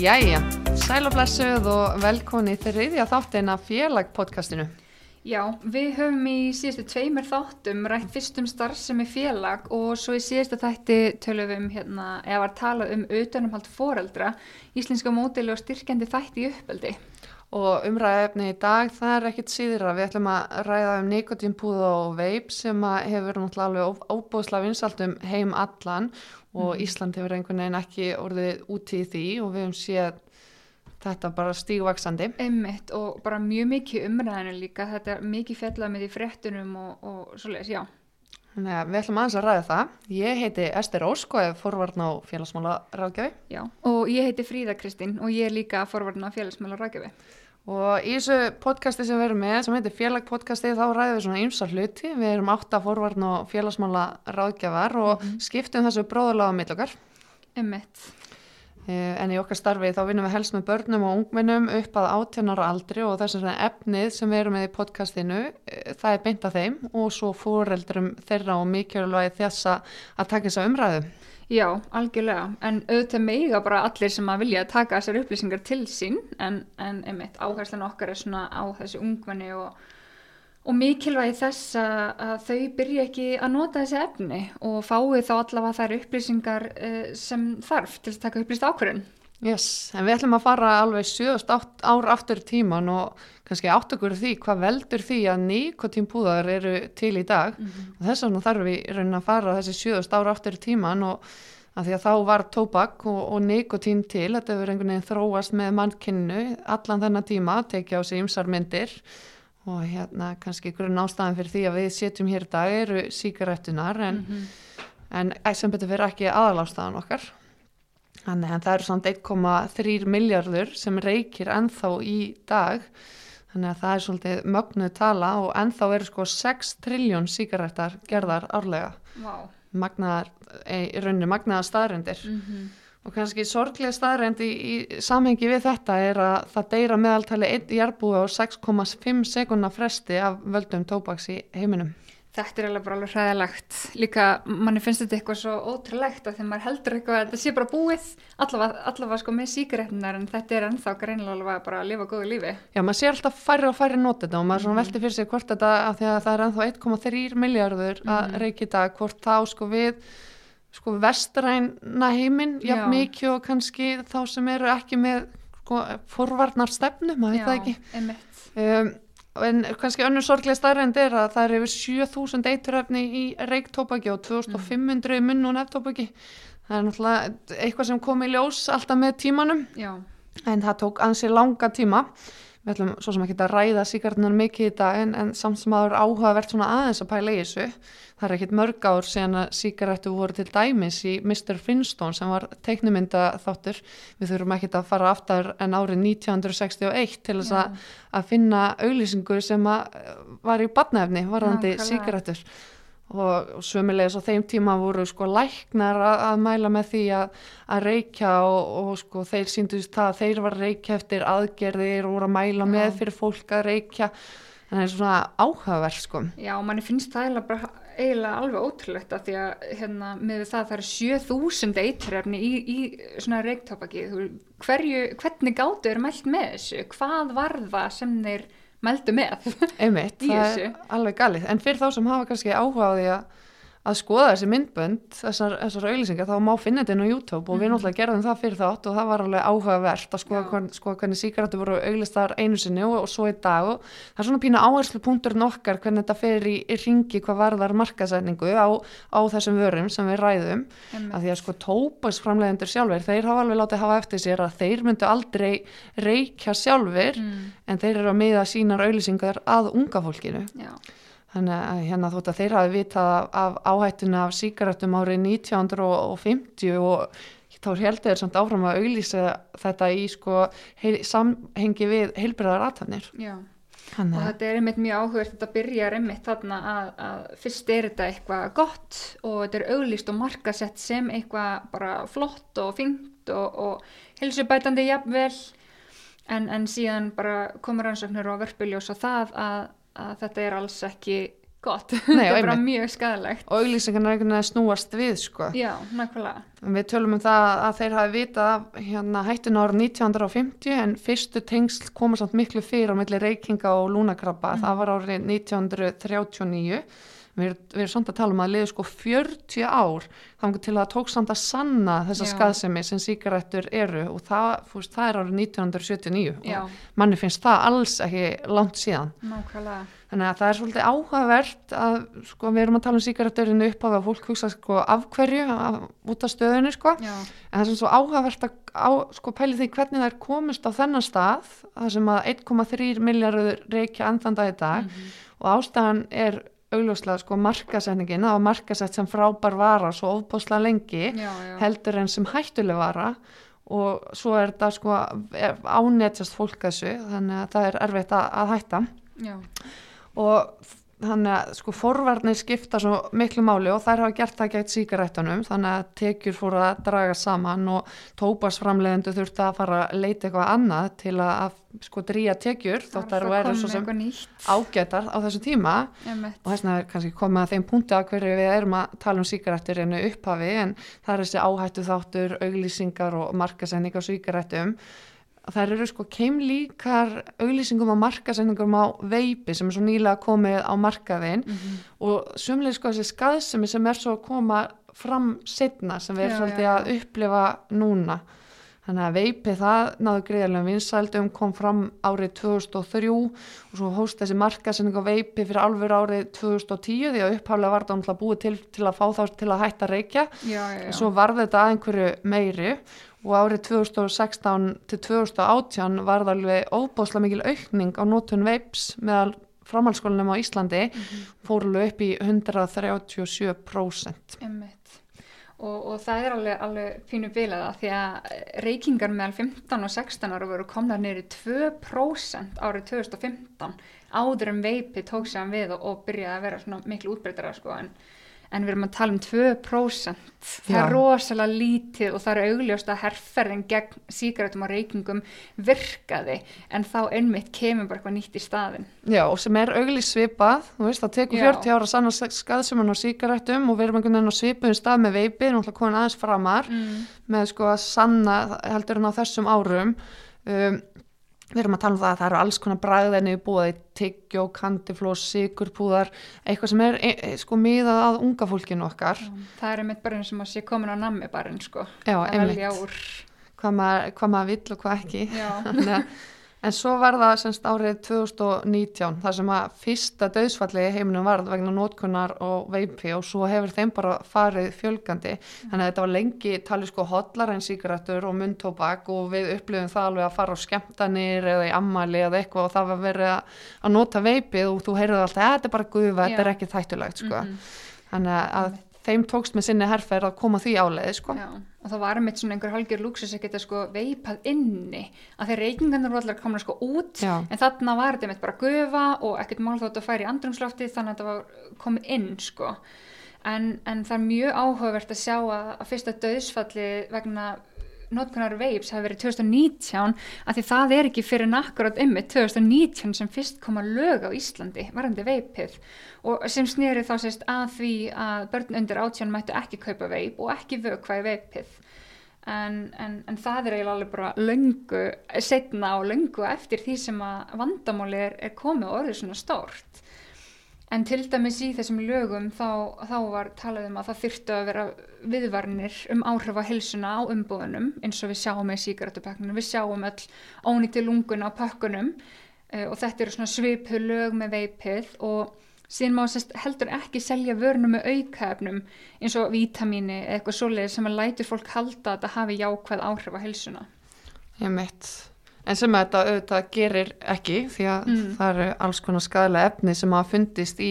Jæja, sæl og blessuð og velkonni þriðja þáttin af félagpodcastinu. Já, við höfum í síðustu tveimur þáttum rætt fyrstum starfsemi félag og svo í síðustu þætti tölum við um hérna, eða var talað um utanumhald foreldra, íslenska módeli og styrkjandi þætti í uppeldi. Og umræðefni í dag, það er ekkit síðra. Við ætlum að ræða um nikotínpúða og veip sem hefur náttúrulega alveg óbúðslega vinsaldum heim allan og mm. Ísland hefur einhvern veginn ekki orðið úti í því og við höfum séð þetta bara stígvaksandi. Emmitt og bara mjög mikið umræðinu líka, þetta er mikið fjallað með því frettunum og, og svoleiðis, já. Að við ætlum aðeins að ræða það. Ég heiti Ester Ósk og er forvarn á félagsmála ráðgjafi. Já, og ég heiti Fríða Kristín og ég er líka forvarn á félagsmála ráðgjafi. Og í þessu podcasti sem við erum með, sem heitir félagpodcasti, þá ræðum við svona ymsa hluti. Við erum átta forvarn á félagsmála ráðgjafar og mm. skiptum þessu bróðulega á millokar. Emmett. En í okkar starfi þá vinnum við helst með börnum og ungminnum upp að átjónara aldri og þess að efnið sem við erum með í podcastinu, eh, það er beint að þeim og svo fóreldrum þeirra og mikilvægi þess að taka þessa umræðu. Já, algjörlega, en auðvitað meiga bara allir sem að vilja taka þessar upplýsingar til sín en, en einmitt áherslan okkar er svona á þessu ungmenni og, og mikilvægi þess að þau byrja ekki að nota þessi efni og fái þá allavega þær upplýsingar uh, sem þarf til að taka upplýst ákvörðun. Yes, en við ætlum að fara alveg 7 ár aftur tíman og kannski átt okkur því hvað veldur því að nikotínpúðar eru til í dag. Mm -hmm. og þess vegna þarf við raunin að fara þessi 7 ár aftur tíman og að því að þá var tóbak og, og nikotín til, þetta hefur einhvern veginn þróast með mannkynnu allan þennan tíma, tekja á sig ymsar myndir. Og hérna kannski grunn ástæðan fyrir því að við setjum hér dag eru síkarettunar en, mm -hmm. en sem betur fyrir ekki aðalástaðan okkar. Þannig að það eru samt 1,3 miljardur sem reykir ennþá í dag þannig að það er svolítið mögnuð tala og ennþá eru sko 6 triljón síkarettar gerðar árlega wow. magnaðar, í rauninu magnaðar staðrendir mm -hmm. og kannski sorglega staðrendi í, í samhengi við þetta er að það deyra meðaltali einn jærbúi á 6,5 sekundna fresti af völdum tóbaks í heiminum Þetta er alveg bara alveg hræðilegt. Líka manni finnst þetta eitthvað svo ótrúlegt að þegar maður heldur eitthvað að þetta sé bara búið allavega, allavega sko með síkaretnar en þetta er ennþá greinlega bara að lifa góðu lífi. Já, maður sé alltaf færri og færri nót þetta og maður mm. veldi fyrir sig hvort þetta að því að það er ennþá 1,3 miljardur að mm. reykja þetta hvort þá sko við sko vestræna heiminn jafn mikið og kannski þá sem eru ekki með sko, forvarnar stefnu, maður veit það ekki en kannski önnur sorglega starrend er að það er yfir 7000 eituröfni í reiktópaki og 2500 munn og neftópaki það er náttúrulega eitthvað sem kom í ljós alltaf með tímanum. Já. en það tók ansið langa tíma við ætlum svo sem ekki að ræða síkardunar mikið í dag en, en samt sem aður áhugavert svona aðeins að pæla í þessu. Það er ekkit mörg ár sen að síkaretu voru til dæmis í Mr. Flintstone sem var teiknumynda þáttur við þurfum ekki að fara aftar en árið 1961 til þess að, að finna auglýsingur sem var í badnefni varðandi síkaretur og, og sömulegis á þeim tíma voru sko læknar að, að mæla með því að, að reykja og, og sko þeir síndust það að þeir var reykja eftir aðgerðir og voru að mæla Já. með fyrir fólk að reykja. Þannig að það er svona áhugaverð sko. Já, manni finnst það eiginlega, bara, eiginlega alveg ótrúlegt að því að hérna, með það það eru 7000 eitrefni í, í svona reyktópaki hvernig gáttu er mælt með þessu? Hvað var það sem þeir meldu með Einmitt, það er alveg galið. En fyrir þá sem hafa kannski áhuga á því að að skoða þessi myndbönd, þessar, þessar auðlýsingar, þá má finna þetta inn á YouTube og mm við mhm. náttúrulega gerðum það fyrir þátt og það var alveg áhugavert að skoða, hvern, skoða hvernig síkaratu voru auðlistar einu sinni og, og svo í dag og það er svona pína áherslu punktur nokkar hvernig þetta fer í, í ringi hvað varðar markasætningu á, á þessum vörum sem við ræðum, mm. að því að sko tópasframlegendur sjálfur, þeir hafa alveg látið hafa eftir sér að þeir myndu aldrei reykja sjálfur mm. en þeir eru að miða sínar auðlýsingar að unga fólkinu Já Þannig að hérna þótt að þeir hafi vitað af, áhættuna af síkaretum árið 1950 og þá heldur þeir samt áfram að auglýsa þetta í sko heil, samhengi við heilbriðar aðtannir. Já, Þannig. og þetta er einmitt mjög áhugast, þetta byrjar einmitt þarna að, að fyrst er þetta eitthvað gott og þetta er auglýst og markasett sem eitthvað bara flott og fengt og, og helsubætandi jafnvel en, en síðan bara komur ansöknur og verfiljós og það að að þetta er alls ekki gott Nei, þetta er bara mjög skadalegt og auglýsingarna er einhvern veginn að snúast við sko. já, nákvæmlega Við tölum um það að þeir hafi vitað af hérna, hættun ára 1950 en fyrstu tengsl koma samt miklu fyrir á milli reykinga og lúnakrabba. Það var árið 1939. Við, við erum samt að tala um að liðu sko 40 ár þannig til að það tók samt að sanna þessa Já. skaðsemi sem sígarettur eru og það, fúst, það er árið 1979 já, og manni finnst það alls ekki langt síðan. nákvæmlega Þannig að það er svolítið áhugavert að sko við erum að tala um sígaretturinn upp af að fólk hugsa sko af hverju af, út af stöðunni sko en það er sem svo áhugavert að á, sko pæli því hvernig það er komist á þennan stað það sem að 1,3 miljardur reykja ennþanda í dag Mhm. og ástæðan er augljóslega sko markasetningin það var markasett sem frábær vara svo ofbáslega lengi já, já. heldur en sem hættuleg vara og svo er þetta sko ánetjast fólk þessu þannig að það er erfitt að, að hætta já. og þannig að sko forvarnir skipta svo miklu máli og þær hafa gert það gætt síkarettunum þannig að tekjur fóru að draga saman og tópasframlegendu þurfti að fara að leita eitthvað annað til að, að sko dríja tekjur þótt Bara væru komið svo sem ágætar á þessu tíma. Einmitt. og þess vegna er kannski komið að þeim punkti að hverju við erum að tala um síkarettur en upphafi en það er þessi áhættu þáttur, auglýsingar og markasending á síkarettum þær eru sko keimlíkar auglýsingum og markasendingum á veipi sem er svo nýlega komið á markaðin Mhm. og sumlega sko þessi skaðsemi sem er svo að koma fram setna sem við Já, erum svolítið já, að upplifa núna þannig að veipi það náðu greiðarlega vinsældum kom fram árið 2003 og svo hóst þessi markasending á veipi fyrir alveg árið 2010 því að upphaflega var það náttúrulega búið til, til að fá þá til að hætta reykja já, já, já. svo varð þetta að einhverju meiri og árið 2016 til 2018 var það alveg óbáslega mikil aukning á nótun veips meðal framhaldsskólanum á Íslandi Mhm. fór alveg upp í 137% Einmitt. Og, og það er alveg, alveg pínu bilaða því að reykingar meðal 15 og 16 ára voru komnar neyri 2% árið 2015 áður en veipi tók sér hann við og, og byrjaði að vera svona miklu útbreytara sko en, en við erum að tala um 2% það Já. er rosalega lítið og það er augljóst að herrferðin gegn sígarettum og reykingum virkaði en þá einmitt kemur bara eitthvað nýtt í staðin Já, og sem er auglís svipað, þú veist, það tekur Já. 40 ára sann skaðsumun á síkarettum og við erum einhvern veginn á svipuðum stað með veipi, náttúrulega komin aðeins framar mm. með sko að sanna heldur en á þessum árum um, við erum að tala um það að það eru alls konar bragðinni búið tyggjó, kandiflós, sigurpúðar eitthvað sem er e, e, sko miðað að unga fólkinu okkar. Það er einmitt bara eins og maður sé komin á nammi barinn sko. Já, að velja úr. Hvað maður, hvað maður vill og hvað ekki. Þannig að- en svo var það semst árið 2019 þar sem að fyrsta döðsfalli í heiminum varð vegna nótkunnar og veipi og svo hefur þeim bara farið fjölgandi þannig að þetta var lengi talið sko hotlar en sígarettur og mundtóbak og við upplifum það alveg að fara á skemmtanir eða í ammali eða eitthvað og það var verið að, nota veipið og þú heyrðu alltaf að þetta er bara gufa, þetta er ekki þættulegt sko. Mhm. þannig að þeim tókst með sinni herferð að koma því áleiði sko. Já, og það var einmitt svona einhver halgjör lúksus að geta sko veipað inni að þeir reykingarnir voru allar komna sko út Já. en þarna var þetta einmitt bara gufa og ekkert mál þótt að færi í andrumslofti þannig að þetta var komið inn sko en, en það er mjög áhugavert að sjá að, að fyrsta döðsfalli vegna notkunar veips hafi verið 2019 að því það er ekki fyrir nakkurat ymmið 2019 sem fyrst koma lög á Íslandi varandi veipið og sem snýri þá sérst að því að börn undir átján mættu ekki kaupa veip og ekki vökva í veipið en, en, en það er eiginlega alveg bara löngu setna og löngu eftir því sem að vandamáli er, er komið og orðið svona stórt En til dæmis í þessum lögum þá, þá var talað um að það þyrftu að vera viðvarnir um áhrif á hilsuna á umbúðunum eins og við sjáum með sígarettupökkunum. Við sjáum öll ónýtti lungun á pökkunum uh, og þetta eru svona svipu lög með veipið og síðan má sest, heldur ekki selja vörnum með aukaefnum eins og vítamíni eða eitthvað svoleiðir sem að lætur fólk halda að þetta hafi jákvæð áhrif á hilsuna. Ég mitt. En sem þetta auðvitað gerir ekki því að Mm. það eru alls konar skadalega efni sem hafa fundist í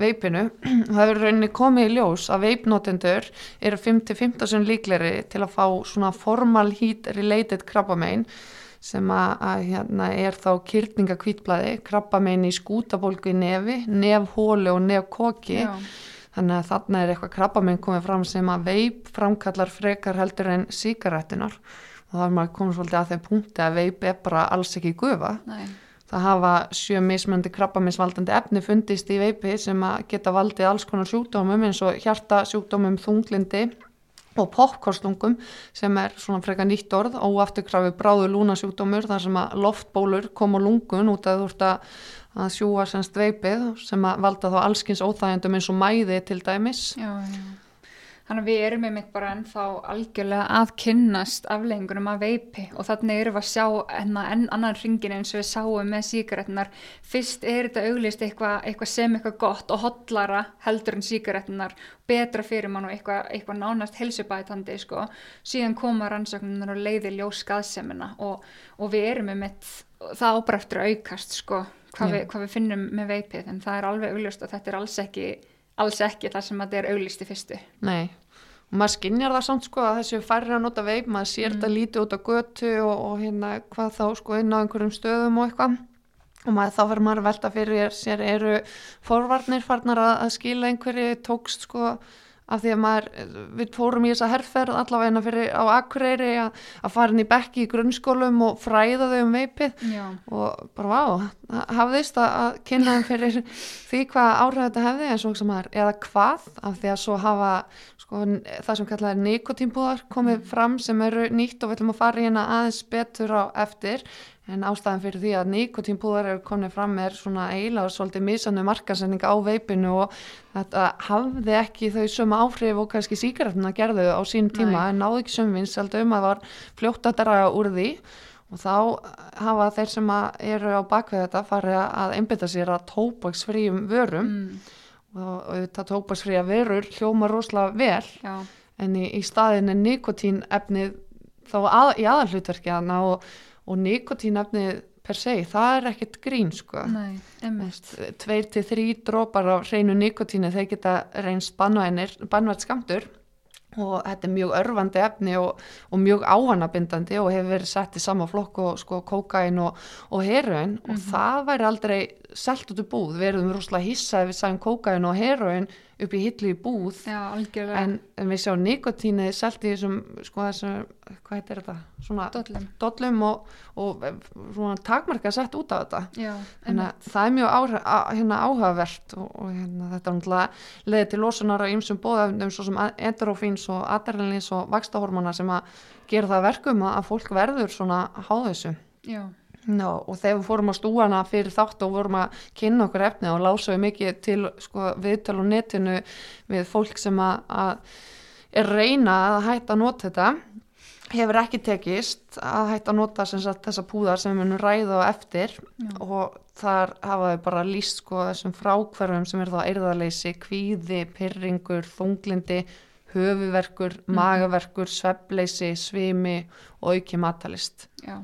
veipinu. Það hefur rauninni komið í ljós að veipnotendur eru 5-15 líkleri til að fá svona formal heat related krabbamein sem að, að hérna, er þá kyrninga kvítblæði, krabbamein í skútabólgu í nefi, nefhóli og nefkoki. Já. Þannig að þarna er eitthvað krabbamein komið fram sem að veip framkallar frekar heldur en síkarettinar og þá er maður komið svolítið að þeim punkti að veip er bara alls ekki gufa. Nei. það hafa sjö mismöndi krabbaminsvaldandi efni fundist í veipi sem að geta valdið alls konar sjúkdómum eins og hjartasjúkdómum, þunglindi og popkorslungum sem er svona freka nýtt orð óafturkrafi bráðu lúnasjúkdómur þar sem að loftbólur kom á lungun út að þú ert að sjúa semst veipið sem að valda þá allskins óþægjandum eins og mæði til dæmis Já, já. Þannig að við erum einmitt bara ennþá algjörlega að kynnast afleggingunum af veipi. Og þannig erum við að sjá enna, enn annan ringin eins og við sáum með síkaretnar. Fyrst er þetta auglist eitthvað eitthva sem eitthvað gott og hotlara heldur en síkaretnar, betra fyrir mann og eitthvað eitthva nánast helsubætandi sko. Síðan koma rannsóknunar og leiði ljós skaðsemina. Og, og við erum einmitt það að aukast sko hvað við, hvað við finnum með veipið. En það er alveg auglist og þetta er alls ekki alls ekki þar sem þetta er auglist í fyrstu. Nei, og maður skinnjar það samt sko að þessu færri að nota veip, maður sér þetta mm. lítið út á götu og, og hérna hvað þá sko inn á einhverjum stöðum og eitthvað. Og maður, þá verður maður að velta fyrir sér eru forvarnir farnar að, að skila einhverju tókst sko af því að maður, við fórum í þessa herrferð allavega fyrir á Akureyri að, að fara inn í bekki í grunnskólum og fræða þau um veipið Já. og bara vá, hafðist að, að kynna þeim fyrir því hvað áhrif þetta hefði eins og maður, eða hvað af því að svo hafa sko, það sem kallaði nikotínbúðar komið mm. fram sem eru nýtt og við ætlum að fara hérna aðeins betur á eftir en ástæðan fyrir því að nikotínpúðar eru komnið fram er svona eiginlega svolítið misannu markasending á veipinu og þetta hafði ekki þau sömu áhrif og kannski síkarettuna gerðu á sín tíma Nei. en náðu ekki sömvins aldrei um að það var fljótt að draga úr því og þá hafa þeir sem eru á bakvið þetta farið að einbita sér að tópaksfríum vörum mm. og, þetta tópaksfría vörur hljóma rosalega vel Já. en í, í staðin er nikotín efnið þá að, í aðalhlutverkjana og og nikotínafnið per se, það er ekkert grín sko Nei, tveir til þrý drópar á hreinu nikotínu þeir geta reynst bannvært skamtur og þetta er mjög örfandi efni og, og mjög áhannabindandi og hefur verið sett í sama flokk og sko kokain og, og heroin mm -hmm. og mhm. það væri aldrei selt út úr búð, við erum rúslega hissað við sæðum kokain og heroin upp í hillu í búð. Já, en, en við sjáum nikotíni selt í þessum, sko þessum hvað heitir þetta? Svona dollum, dollum og, og svona takmarka sett út af þetta. Já, það er mjög áhrif, á, hérna, áhugavert og, og hérna, þetta er náttúrulega leðið til losunar á ýmsum bóðafnum svo sem endorofíns og adrenalins og vakstahormona sem að gera það verkum að fólk verður svona háð þessu. Já No, og þegar við fórum á stúana fyrir þátt og vorum að kynna okkur efni og lásaðu mikið til sko, viðtal og netinu við fólk sem að, að er reyna að hætta að nota þetta hefur ekki tekist að hætta að nota sagt, þessa púðar sem við munum ræða á eftir Já. og þar hafa við bara líst sko, þessum frákverfum sem er þá erðarleysi, kvíði, pyrringur, þunglindi, höfuverkur, mm. magaverkur, svebleysi, svimi og auki matalist. Já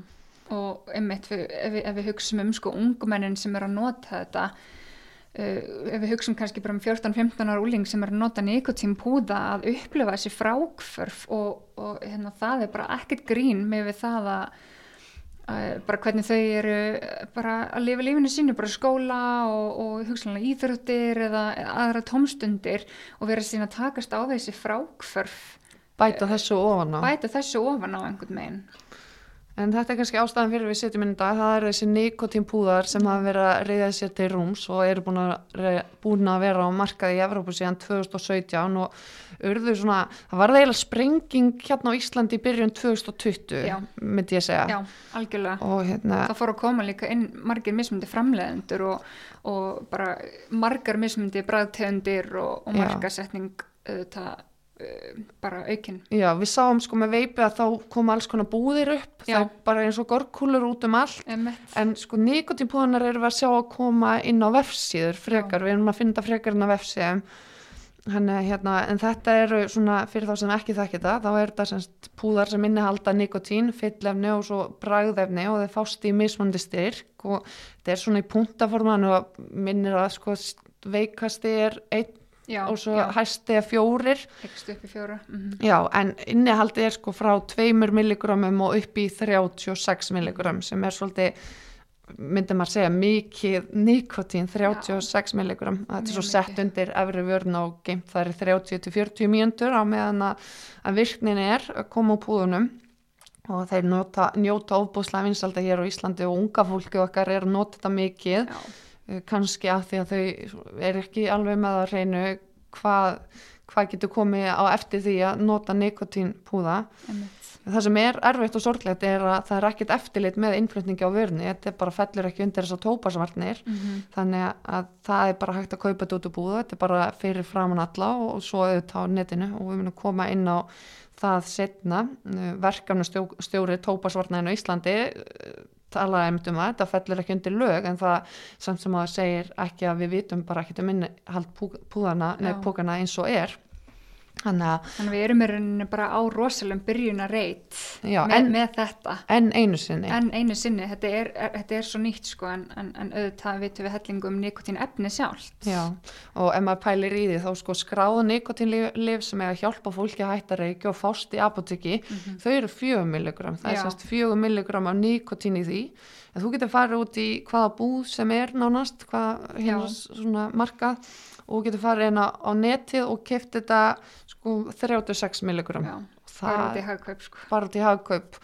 og einmitt við, ef, við, ef við hugsaum um sko ungumennin sem er að nota þetta uh, ef við hugsaum kannski bara um 14-15 ára úling sem er að nota nikotín púða að upplifa þessi frákförf og, og hérna, það er bara ekkert grín með við það að bara hvernig þau eru bara að lifa lífinu sínu, bara skóla og, og hugsanlega íþróttir eða aðra tómstundir og vera síðan að takast á þessi frákförf bæta þessu ofan á. Bæta þessu ofan á einhvern meginn En þetta er kannski ástæðan fyrir við setjum inn í dag, það er þessi nikotínpúðar sem hafa verið að reyða sér til rúms og eru búin að, búin að vera á markaði í Evrópu síðan 2017 og urðu svona, það var eiginlega sprenging hérna á Íslandi í byrjun 2020, Já. myndi ég segja. Já, algjörlega. Og hérna... Það fór að koma líka inn margir mismundi framlegendur og, og bara margar mismundi bræðtegundir og, og margasetning auðvitað Eh, bara aukinn. Já, við sáum sko með veipi að þá koma alls konar búðir upp, Já. það er bara eins og gorkúlur út um allt, Emmett. en sko nikotínpúðunar eru við að sjá að koma inn á vefsíður frekar, Já. við erum að finna frekar inn á vefsíðum, hérna, en þetta eru svona, fyrir þá sem ekki þekkir það, þá er þetta semst púðar sem innihalda nikotín, fyllefni og svo bragðefni og þeir fást í mismundi styrk og þetta er svona í puntaformanu og minnir að sko veikasti er einn Já, og svo hæsti að fjórir. Mm -hmm. já, en innihaldi er sko frá 2 milligrammum og upp í 36 milligram sem er svolítið myndi maður segja mikið nikotín 36 milligram. Þetta er svo sett undir efri vörn og geimt það er 30-40 mjöndur á meðan að virknin er að koma á púðunum. Og þeir nota, njóta ofbúslega vinsalda hér á Íslandi og unga fólki okkar er að nota þetta mikið. Já, kannski af því að þau er ekki alveg með að reynu hvað, hvað getur komið á eftir því að nota nikotínpúða það sem er erfitt og sorglegt er að það er ekkit eftirlit með innflutningi á vörni þetta bara fellur ekki undir þess að tópasvarnir Mm þannig að það er bara hægt að kaupa þetta út úr búða, þetta er bara fyrir framann alla og svo auðvitað á netinu. Og við munum koma inn á það setna, verkefnu stjóri tópasvarnæðinu Íslandi eh, talaði um það, þetta fellur ekki undir lög en það samt sem að það segir ekki að við vitum bara ekki um innihald púðana, Já. nefn púkana eins og er þannig að, Þannig að við erum í rauninni bara á rosalum byrjunarreit já, með, en, með þetta. en einu sinni En einu sinni, þetta er, er, þetta er svo nýtt sko en, en, en auðvitað vitum við hellingu um nikotín efni sjálft. Já, og ef maður pælir í því þá sko skráðu nikotínlif sem er að hjálpa fólki að hætta að reykja og fást í apoteki, þau eru 4 milligram, það. Já. er sérst 4 milligram af nikotín í því, en þú getur farið út í hvaða búð sem er nánast, hvað hérna svona markað og getur farið inn á, á netið og keft þetta sko 36 milligram. Já, bara út í hagkaup sko. bara út í hagkaup.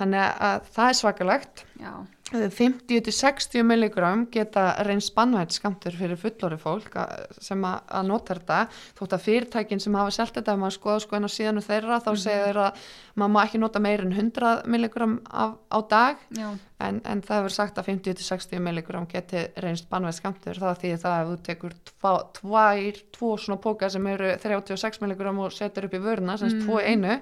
Þannig að það er svakalegt. Já, 50-60 milligram geta reynst bannvægt skamtur fyrir fullori fólk sem að, nota þetta. Þótt að fyrirtækin sem hafa selt þetta ef maður skoða sko en á síðanu þeirra þá segir þeirra að maður má ekki nota meir en 100 milligram af, á dag. En, en það hefur sagt að 50-60 milligram geti reynst bannvægt skamtur það því það ef þú tekur tva, tvær, tvo svona póka sem eru 36 milligram og setur upp í vöruna sem mm. tvo í einu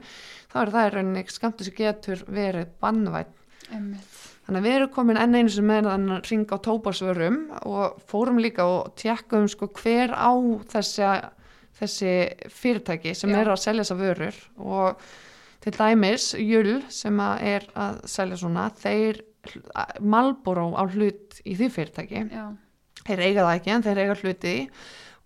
þá er það í rauninni skamtur sem getur verið bannvægt einmitt. Þannig að við erum komin enn einu sem með þannig að ringa á tópasvörum og fórum líka og tjekkum sko hver á þessi, þessi fyrirtæki sem Já. eru að selja þessa vörur. Og til dæmis Jull sem að er að selja svona, þeir Malboro á hlut í því fyrirtæki. Já, þeir eiga það ekki en þeir eiga hluti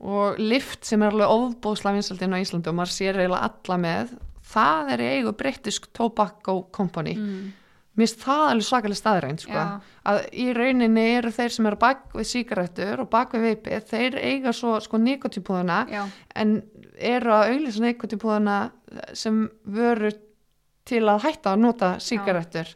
og Lyft sem er alveg ofbóðslega vinsaldinn á Íslandi og maður sér eiginlega alla með það er eigu British Tobacco Company. Mm. Mér finnst það alveg svakalega staðrænt sko. já, að í rauninni eru þeir sem eru bak við sígarettur og bak við veipið, þeir eiga svo sko nikotipúðuna já, en eru að auðlýsa nikotipúðuna sem vöru til að hætta að nota sígarettur.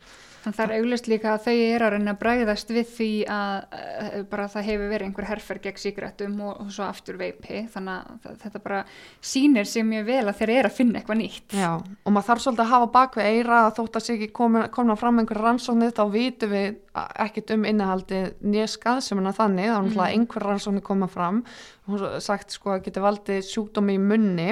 Þannig það er auglist líka að þau eru að reyna að bræðast við því að uh, bara það hefur verið einhver herfer gegn sígrættum og, og svo aftur veipi. Þannig að þetta bara sýnir sér mjög vel að þeir eru að finna eitthvað nýtt. Já, og maður þarf svolítið að hafa bak við eira að þótt að sé ekki komin, komin fram einhver rannsóknir þá vitum við ekkit um innihaldi nýja skaðsumina þannig, þá er náttúrulega einhver rannsóknir koma fram har sagt sko að geti valdið sjúkdómi í munni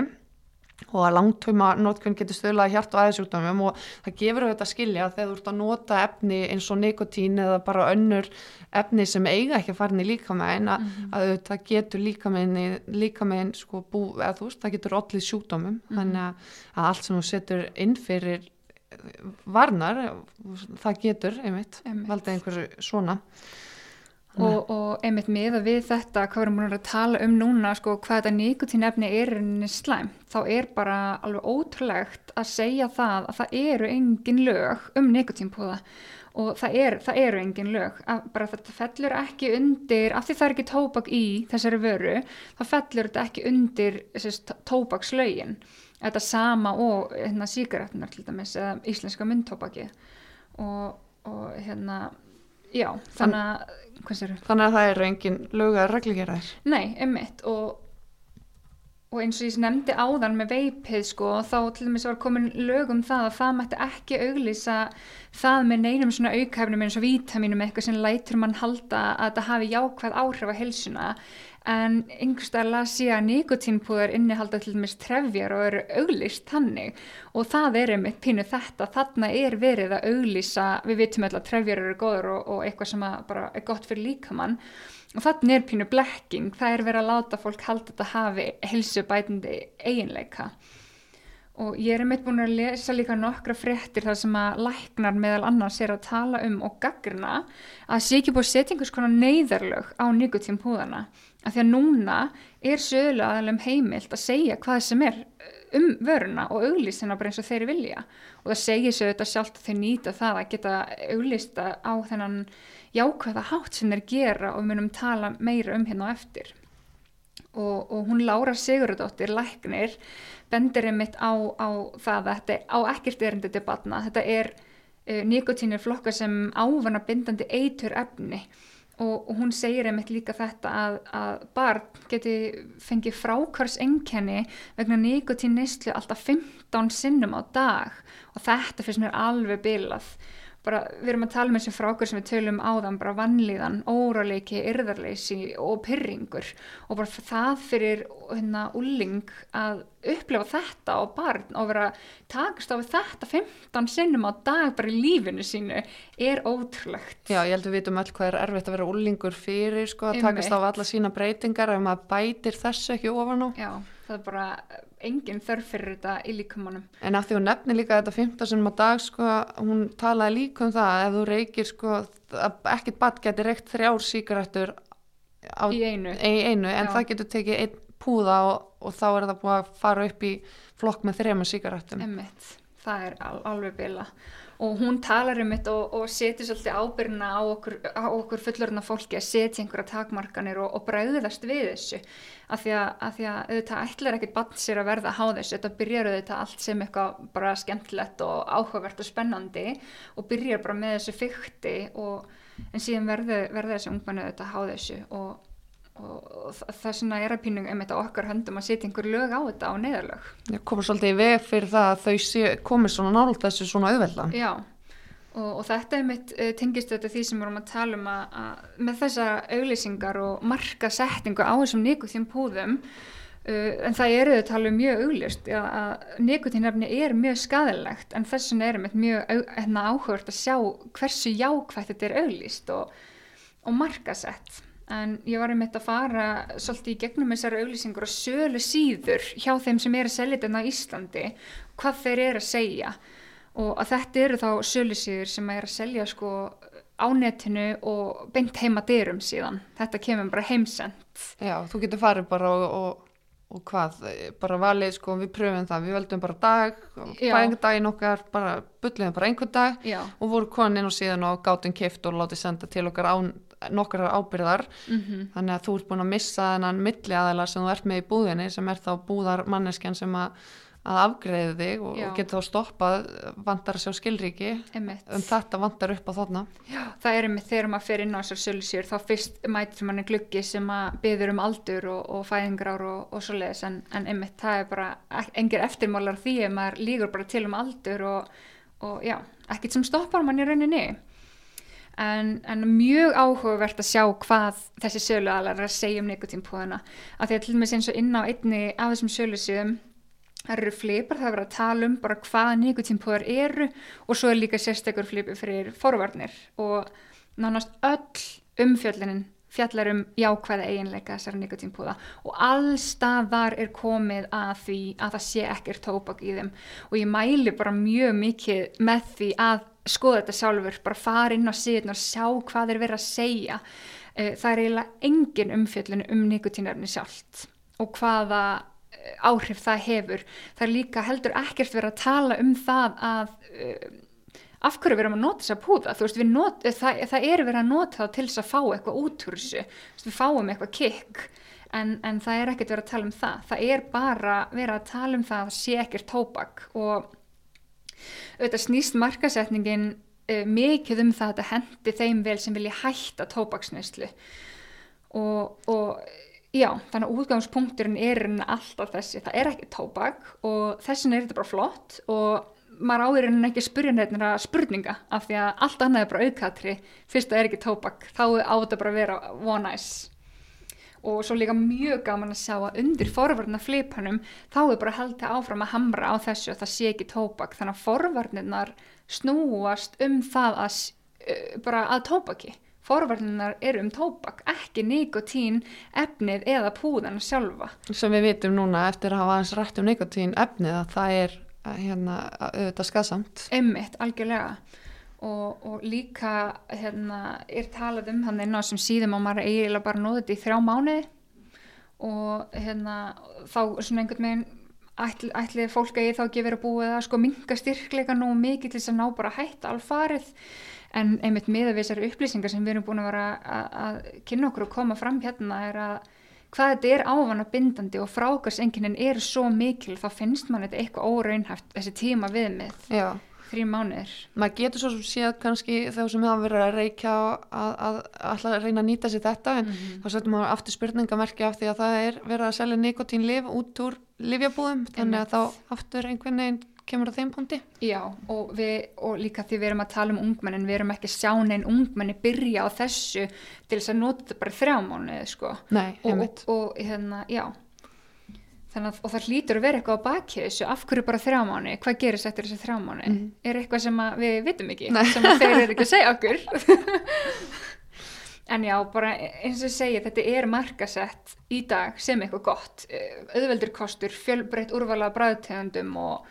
og að langtöma notkun getur stöðlað hjart og aðeinsjúkdómum og það gefur auðvitað að skilja þegar þú ert að nota efni eins og nikotín eða bara önnur efni sem eiga ekki að fara inn í líkamæn að, að það getur líkamæn líkamæn sko bú, eða þú veist, það getur allir sjúkdómum. Þannig að, að allt sem þú setur inn fyrir varnar, það getur einmitt, Einmitt. valdið einhverju svona Og, og einmitt með að við þetta, hvað við erum búin að tala um núna, sko, hvað þetta nikotínefni er í rauninni slæm, þá er bara alveg ótrúlegt að segja það að það eru engin lög um nikotínpúða og það, er, það eru engin lög, að bara þetta fellur ekki undir, af því það er ekki tóbak í þessari vöru, þá fellur þetta ekki undir tóbakslögin, þetta sama og hérna, sígarettunar til dæmis eða íslenska myndtóbaki og, og hérna, já, þannig að, þannig að það eru engin lög að reglugera þér Nei, einmitt og, og eins og ég nefndi áðan með veipið sko, þá til dæmis var komin lög um það að það mætti ekki auglýsa það með neinum svona aukæfnum eins og vítaminum eitthvað sem lætur mann halda að þetta hafi jákvæð áhrif á heilsuna. En einhverstað las ég að nikotínpúðar innihalda til dæmis trefjar og eru auglýst þannig. Og það er einmitt pínu þetta, þarna er verið að auglýsa, við vitum öll að trefjar eru góður og, og eitthvað sem bara er gott fyrir líkamann og þarna er pínu blekking, það er verið að láta fólk halda þetta hafi heilsubætandi eiginleika. Og ég er einmitt búin að lesa líka nokkra fréttir þar sem að læknar meðal annars er að tala um og gaggrina að sé ekki búið að setja einhvers konar neyðarlög á nikotínpúðana af því að núna er sögulega aðalum heimilt að segja hvað sem er um vöruna og auglýsina bara eins og þeir vilja. Og það segir sér þetta sjálft að þeir nýta það að geta auglýsta á þennan jákvæða hátt sem þeir gera og við munum tala meira um hérna á eftir. Og, og hún Lára Sigurðardóttir læknir bendir einmitt á, á það að þetta á ekkert erindi til batna þetta er uh, nikotínir flokka sem ávana bindandi eitur efni. Og, og hún segir einmitt líka þetta að, að barn geti fengið frákvars enkenni vegna nikotín neyslu alltaf 15 sinnum á dag. Og þetta finnst mér alveg bilað bara, við erum að tala um þessi frákur sem við tölum áðan, bara vannlíðan, óraleiki, yrðarleysi og pyrringur og bara það fyrir hérna úling að upplefa þetta á barn og vera takast á þetta 15 sinnum á dag bara í lífinu sínu er ótrúlegt. Já, ég held að við vitum öll hvað er erfitt að vera úlingur fyrir sko, að takast á alla sína breytingar ef maður bætir þessu ekki ofan á. Já, það er bara engin þörf fyrir þetta í líkamanum. En af því hún nefnir líka þetta 15 sinum á dag sko, hún talaði líka um það að ef þú reykir sko, ekkert badd getur reykt þrjár síkaretur í einu, í einu en Já. það getur tekið einn púða og, og þá er það búið að fara upp í flokk með þrejum síkaretum. Emmitt, það er al alveg bila og hún talar um þetta og, og setur svolítið ábyrna á okkur, okkur fullorðna fólki að setja einhverja takmarkanir og, og bræðast við þessu. Af því að, að, því að auðvitað ætlar ekkit bann sér að verða að há þessu. Þetta byrjar auðvitað allt sem eitthvað bara skemmtilegt og áhugavert og spennandi og byrjar bara með þessu fyrkti en síðan verður verði þessu ungmennu auðvitað að há þessu og og það svona er að pínum um þetta okkar höndum að setja einhver lög á þetta á neðarlög Já, komur svolítið í veg fyrir það að þau sé, komir svona nált þessu svona auðvelda Já, og, og þetta er mitt uh, tengist þetta því sem við erum að tala um að, að með þessa auglýsingar og marka settingu á þessum nikotín púðum uh, en það eru þau tala um mjög auglýst að nikotínefni er mjög skadilegt en þess vegna erum við mjög hérna, áhugast að sjá hversu jákvægt þetta er auglýst og, og markasett en ég var einmitt að fara svolítið í gegnum þessari auglýsingur og sölu síður hjá þeim sem er að selja þetta á Íslandi, hvað þeir eru að segja. Og að þetta eru þá sölu síður sem er að selja sko á netinu og beint heima dyrum síðan, þetta kemur bara heimsend Já, þú getur farið bara og, og, og hvað, bara valið sko, við pröfum það, við veldum bara dag bæðingar daginn okkar, bara bylluðum bara einhver dag Já. og voru konin og síðan og gátum kift og látið senda til okkar án nokkrar ábyrðar mm -hmm. þannig að þú ert búin að missa þennan milli aðeila sem þú ert með í búðinni sem er þá búðar manneskjan sem að, að afgreði þig og, og getur þá stoppað vantar að sjá skilríki. Einmitt. um þetta vantar upp á þarna. Já, það er með þegar maður fer inn á þessar sölusýr þá fyrst mætir manni gluggi sem að byður um aldur og, og fæðingrár og, og svo leiðis en, en einmitt það er bara engir eftirmálar því að maður lígur bara til um aldur og já, ekkit sem stoppar manni rauninni En, en mjög áhugavert að sjá hvað þessi sölualar er að segja um nikotínpúðuna af því að til og með eins og inn á einni af þessum sölusíðum það eru flipar, það er verið að tala um bara hvaða nikotínpúðar eru og svo er líka sérstakur flipur fyrir forvarnir. Og nánast öll umfjöllinin fjallar um jákvæða eiginleika þessar nikotínpúða og allstaðar er komið að því að það sé ekkert tópak í þeim. Og ég mæli bara mjög mikið með því að skoða þetta sjálfur, bara fara inn á síðan og sjá hvað er verið að segja. Eh, það er eiginlega engin umfjöllin um nikotínöfni sjálft og hvaða eh, áhrif það hefur. Það er líka heldur ekkert verið að tala um það að uh, af hverju verðum að nota þess að púða veist, not, það, það er verið að nota það til þess að fá eitthvað út úr þessu. Við fáum eitthvað kikk en, en það er ekkert verið að tala um það. Það er bara verið að tala um það að sé ekkert tóbak og auðvitað snýst markasetningin uh, mikið um það að þetta hendi þeim vel sem vilja hætta tópaksnæslu og, og já, þannig að útgangspunkturinn er alltaf þessi, það er ekki tópak og þessin er þetta bara flott og maður áður en ekki að spurja nefnir að spurninga af því að allt annað er bara auðkatri fyrst að það er ekki tópak, þá á þetta bara að vera one nice og svo líka mjög gaman að sjá að undir forvarnar flipanum þá er bara haldið áfram að hamra á þessu að það sé ekki tópak þannig að forvarnirnar snúast um það að, bara að tópaki forvarnirnar eru um tópak ekki nikotín efnið eða púðan sjálfa. Sem við vitum núna eftir að hafa aðeins rætt um nikotín efnið að það er hérna, auðvitað skasamt emmitt, algjörlega Og, og líka hérna, er talað um hann einn á sem síðum og maður eiginlega bara nóði þetta í þrjá mánu og hérna, þá svona einhvern veginn ætli, ætli fólk að ég þá ekki verið að búið að sko minga styrkleika nú mikið til þess að ná bara hætt alfarið. En einmitt með þessar upplýsingar sem við erum búin að vera að, að kynna okkur og koma fram hérna er að hvað þetta er ávana bindandi og frákvæmsenginin er svo mikil þá finnst mann þetta eitthvað óraunhæft þessi tíma viðmið, Já, þrjú mánuðir maður getur svo sem séð kannski þá sem hafa verið að reykja að, að, að, að reyna að nýta sér þetta en þá setjum maður aftur spurningamerki af því að það er verið að selja nikotínlif út úr livjabúðum þannig að þá aftur einhvern veginn kemur á þeim punkti. Já, og, við, og líka því við erum að tala um ungmennin, við erum ekki sjá neinn ungmenni byrja á þessu til þess að nota bara þrjá mánuði, sko. Nei, Og, og, og hérna, já. Þannig og það hlýtur að vera eitthvað á baki þessu, af hverju bara þrjá mánuði, hvað gerist eftir þessi þrjá mánuði? Er eitthvað sem við vitum ekki, Nei. sem þeir eru ekki að segja okkur? En já, bara eins og segi, þetta er markasett í dag sem eitthvað gott, eh, auðveldur kostur, fjölbreytt úrvala bræðtegundum og,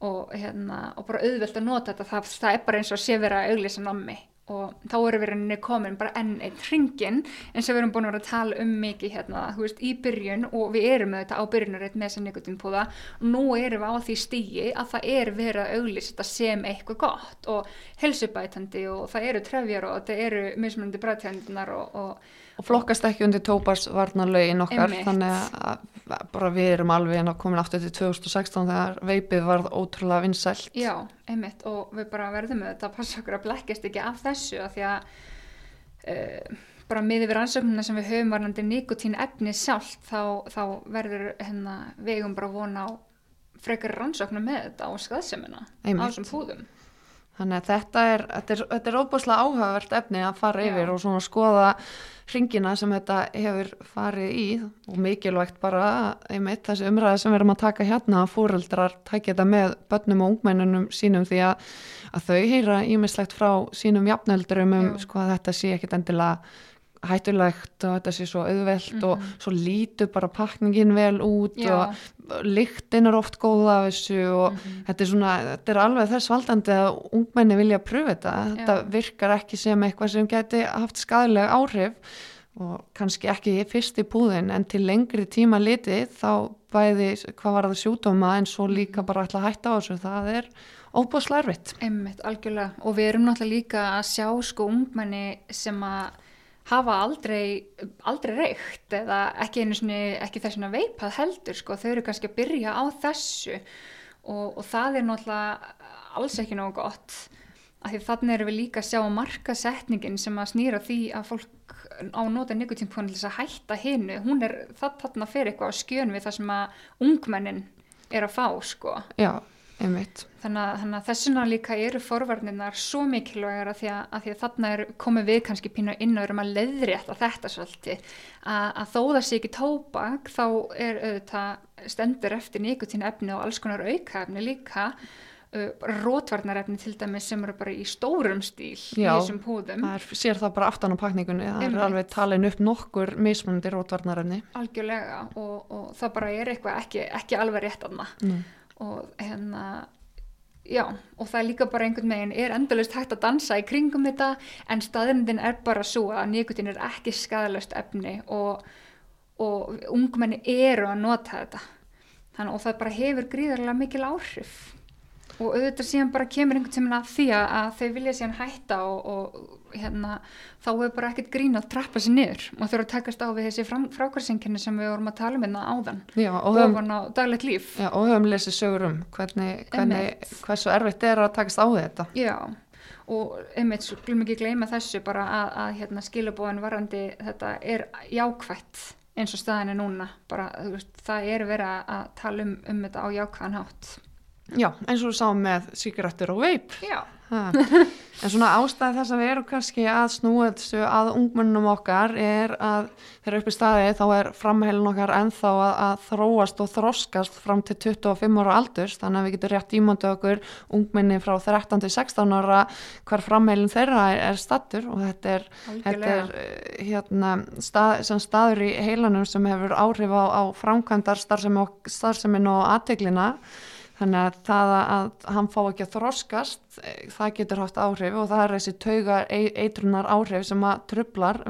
og, hérna, og bara auðveld að nota þetta, það, það er bara eins og sé vera að auglýsa nammi og þá erum við rauninni komin bara enn einn hringin eins og við erum búin að vera að tala um mikið hérna, þú veist, í byrjun og við erum þetta á byrjunarreitt með sem nikotínpúða og nú erum við á því stígi að það er verið að auglýsa þetta sem eitthvað gott og helsubætandi og það eru trefjar og það eru mismunandi bræðtegundunar og, og Og flokkast ekki undir tóparsvarnalögin okkar Einmitt. þannig að bara við erum alveg komin aftur til 2016 þegar veipið varð ótrúlega vinsælt. Já, einmitt og við bara verðum þetta að passa okkur að blekkjast ekki af þessu af því að uh, bara miðið við rannsóknuna sem við höfum varnandi nikotín efni sjálft þá, þá verður hérna, við eigum bara vona á frekar rannsóknum með þetta og skaðsemina á þessum fúðum. Þannig að þetta er, þetta er, þetta er óbúslega áhugavert efni að fara Já. yfir og svona skoða hringina sem þetta hefur farið í og mikilvægt bara einmitt þessi umræði sem við erum að taka hérna að fóreldrar takja þetta með börnum og ungmennunum sínum því að, að þau heyra ímislegt frá sínum jafnöldurum um Já. sko að þetta sé ekkit endilega hættulegt og þetta sé svo auðvelt og svo lítur bara pakningin vel út Mhm. Já. og lyktin er oft góð af þessu og Mhm. þetta er svona, þetta er alveg þess valdandi að ungmenni vilja pröfa þetta þetta Já. virkar ekki sem eitthvað sem geti haft skadalega áhrif og kannski ekki fyrst í púðin en til lengri tíma litið þá bæði hvað var það sjúdóma en svo líka bara ætla að hætta á þessu það er óbúslega erfitt Einmitt, algjörlega. Og við erum náttúrulega líka að sjá sko ungmenni sem að hafa aldrei, aldrei reykt eða ekki ekki þess að veipað heldur sko, þau eru kannski að byrja á þessu og, og það er náttúrulega alls ekki nógu gott af því þannig erum við líka að sjá markasetningin sem að snýra því að fólk á nota nikotínpónu til þess að hætta hinu, hún er þarna fyrir eitthvað á skjön við það sem að ungmennin er að fá sko. Já, einmitt. Þannig að, þessuna líka eru forvarnirnar svo mikilvægar að því að, að, því að þarna er komið við kannski pínu inn og erum að leiðrétta þetta svolítið. Að, að þó það sé ekki tóbak þá er auðvitað stendur eftir nikotín efni og alls konar auka efni líka uh, rótvarnarefni til dæmis sem eru bara í stórum stíl Já, í þessum púðum. er, sér það bara aftan á pakningunni það er alveg talin upp nokkur mismunandi rótvarnarefni algjörlega og, og það bara er eitthvað ekki, ekki alveg rétt aðna mm. Og hérna já, og það er líka bara einhvern veginn er endalust hægt að dansa í kringum þetta en staðrindin er bara svo að nikotín er ekki skadalöst efni og, og ungmenni eru að nota þetta. Þannig og það bara hefur gríðarlega mikil áhrif og auðvitað síðan bara kemur einhvern tímann að því að, þau vilja síðan hætta og, og hérna, þá er bara ekkert grín að trappa sér niður. Og þurfa að takast á við þessi frákvæðsenginni sem við vorum að tala um hérna áðan já, og ofan á daglegt líf. Já, og höfum lesið sögur um hvernig, hvernig hversu erfitt er að takast á við þetta. Já, og einmitt, glum ekki gleyma þessu bara að, að hérna, skilabóðan varandi þetta er jákvætt eins og staðin er núna, bara veist, það er verið að tala um, um þetta á jákvæðan hátt. Já, eins og við sáum með síkarettur og veip Já, Ha. En svona ástæði þess að við erum kannski að snúa þessu að ungmennum okkar er að þegar upp í staði þá er framheilin okkar ennþá að, að þróast og þroskast fram til 25 ára aldurs. Þannig að við getum rétt ímöndu okkur ungmenni frá 13 til 16 ára hver framheilin þeirra er, er stattur og þetta er, þetta er eh, hérna, stað, sem staður í heilanum sem hefur áhrif á, á framkvæmdar starfsemin og aðteglina þannig að það að hann fá ekki að þroskast það getur haft áhrif og það er þessi tauga eitrunar áhrif sem að trublar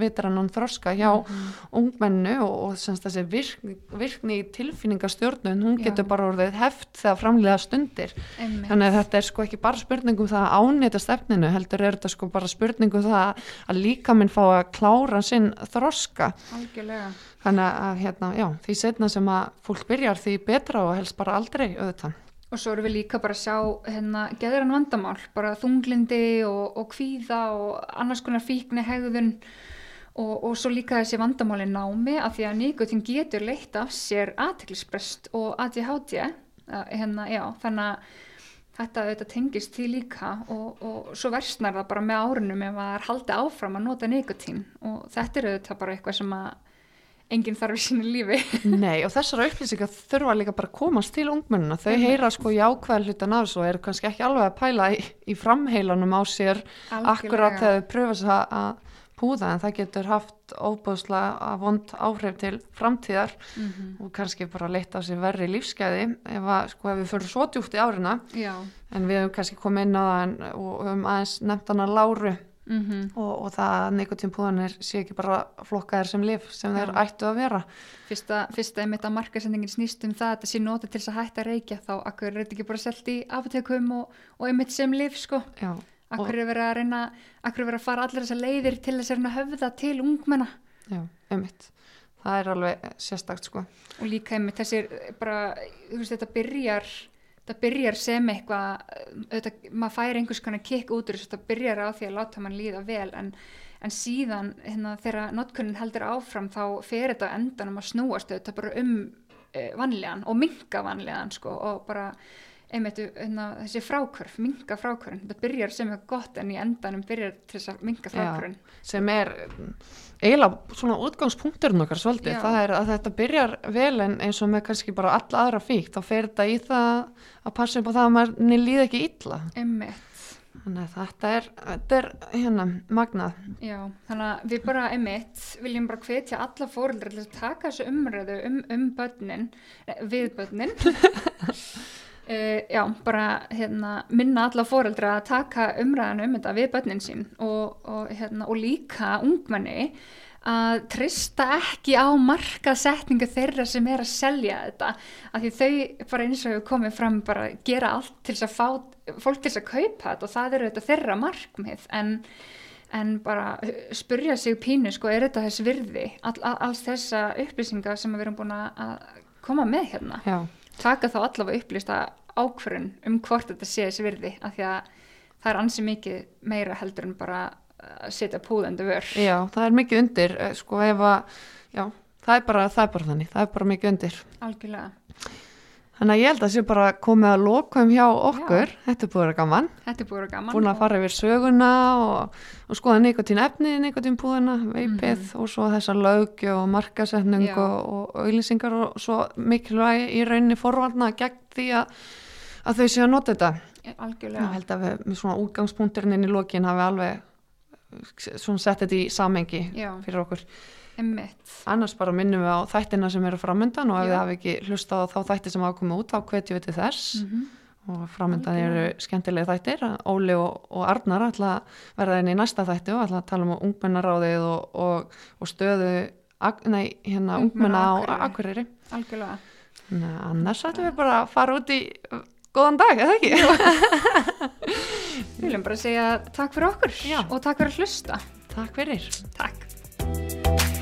vitrannan þroska hjá mm ungmennu og, og semst þessi virkni, virkni í tilfinningastjórnun, hún getur Já. bara orðið heft þegar framlega stundir Einmitt. þannig að þetta er sko ekki bara spurningum það að ánýta stefninu, heldur er þetta sko bara spurningum það að líka minn fá að klára sinn þroska Algjörlega. þannig að hérna, já, því setna sem að fólk byrjar því betra og helst bara aldrei auðvitað Og svo erum við líka bara að sjá hérna geðurann vandamál, bara þunglindi og, og kvíða og annars konar fíkni hegðun og, og svo líka þessi vandamáli námi að því að nýgutin getur leitt af sér aðteklisprest og ADHD, hérna, já, þannig að þetta auðvitað tengist því líka og, og svo versnar það bara með árunum ef það er haldið áfram að nota nýgutin og þetta er auðvitað bara eitthvað sem að enginn þarf í sínu lífi Nei og þessara upplýsingar þurfa líka bara að komast til ungmennina, þau heyra sko jákvæð hlutan af þessu og eru kannski ekki alveg að pæla í, í framheilanum á sér Algjörlega. akkurat þegar þau pröfa þess að púða en það getur haft óbúðslega vond áhrif til framtíðar mm -hmm. og kannski bara leta sér verri lífskeiði ef, að, sko, ef við fyrir svo djúft í árina Já. en við hefum kannski komið inn á það en, og höfum aðeins nefnt hana láru Mm -hmm. og, og það að nikotínpúðanir sé ekki bara flokkaðir sem lif sem þeir ja. ættu að vera. Fyrsta, fyrsta einmitt að markasendingin snýst um það að þetta sé notið til þess að hætta að reykja þá akkur er þetta ekki bara selgt í apotekum og, og einmitt sem lif sko? Já, akkur er verið að reyna akkur er verið að fara allir þessar leiðir til þess að höfða til ungmenna? Já, einmitt. Það er alveg sérstakt sko. Og líka einmitt þessir bara, þú veist þetta byrjar það byrjar sem eitthvað maður fær einhvers konar kikk út úr þess að það byrjar á því að láta mann líða vel en, en síðan hérna, þegar notkunnin heldur áfram þá fer þetta endanum að snúast þetta bara um e, vanlegan og minga vanlegan sko, og bara einmitt hérna, þessi frákvörf, minga frákvörn þetta byrjar sem eitthvað gott en í endanum byrjar til þess að minga frákvörn sem er eiginlega svona útgangspunkturinn okkar svolítið, Já. það er að þetta byrjar vel en eins og með kannski bara alla aðra fíkt, þá fer þetta í það að passa upp á það að maður líði ekki illa Einmitt. þannig að þetta er, þetta er hérna magnað. Já, þannig að við bara einmitt viljum bara hvetja alla fóröldra til að taka þessu umröðu um, um börnin, eh, við börnin Uh, já, bara hérna, minna alla fóreldra að taka umræðan um þetta við börnin sín og, og, hérna, og líka ungmenni að trista ekki á markasetningu þeirra sem er að selja þetta. Af því þau bara eins og komið fram bara gera allt til þess að fá fólk til þess að kaupa þetta og það eru þetta þeirra markmið. En, en bara spurja sig pínu sko er þetta þess virði? All, all, alls þessa upplýsinga sem við erum búin að koma með hérna? Já taka þá allavega upplýsta ákverðun um hvort þetta sé þessi virði af því að það er ansi mikið meira heldur en bara að setja púðandi vör. Já, það er mikið undir eh, sko ef að, já, það er bara, það er bara þannig, það er bara mikið undir. Algjörlega Þannig að ég held að það sé bara komið að lokum hjá okkur, Já. þetta er búin að vera gaman. Þetta er búin að vera gaman. Búin að fara yfir söguna og, og skoða nikotín efni, nikotín púðina, veipið mm -hmm. og svo þessa lögju og markasetning og auðlýsingar og, og svo mikilvægi í rauninni forvaldna gegn því að, að þau séu að nota þetta. Algjörlega. Ég held að við með svona útgangspunkturinn inn í lokin hafi alveg svona sett þetta í samengi Já. fyrir okkur. Einmitt. annars bara minnum við á þættina sem eru framöndan og ef við hafi ekki hlusta á þá þætti sem hafa komið út þá hvetjum við til þess. Mm -hmm. og framöndan eru skemmtilega þættir. Óli og, og Arnar verða inn í næsta þætti og ætla að tala um ungmennaráðið og, og, og stöðu nei, hérna ungmenna á Nei, annars ætlum við bara að fara út í góðan dag, eða ekki? Við viljum bara segja takk fyrir okkur Já. og takk fyrir að hlusta. Takk fyrir. Takk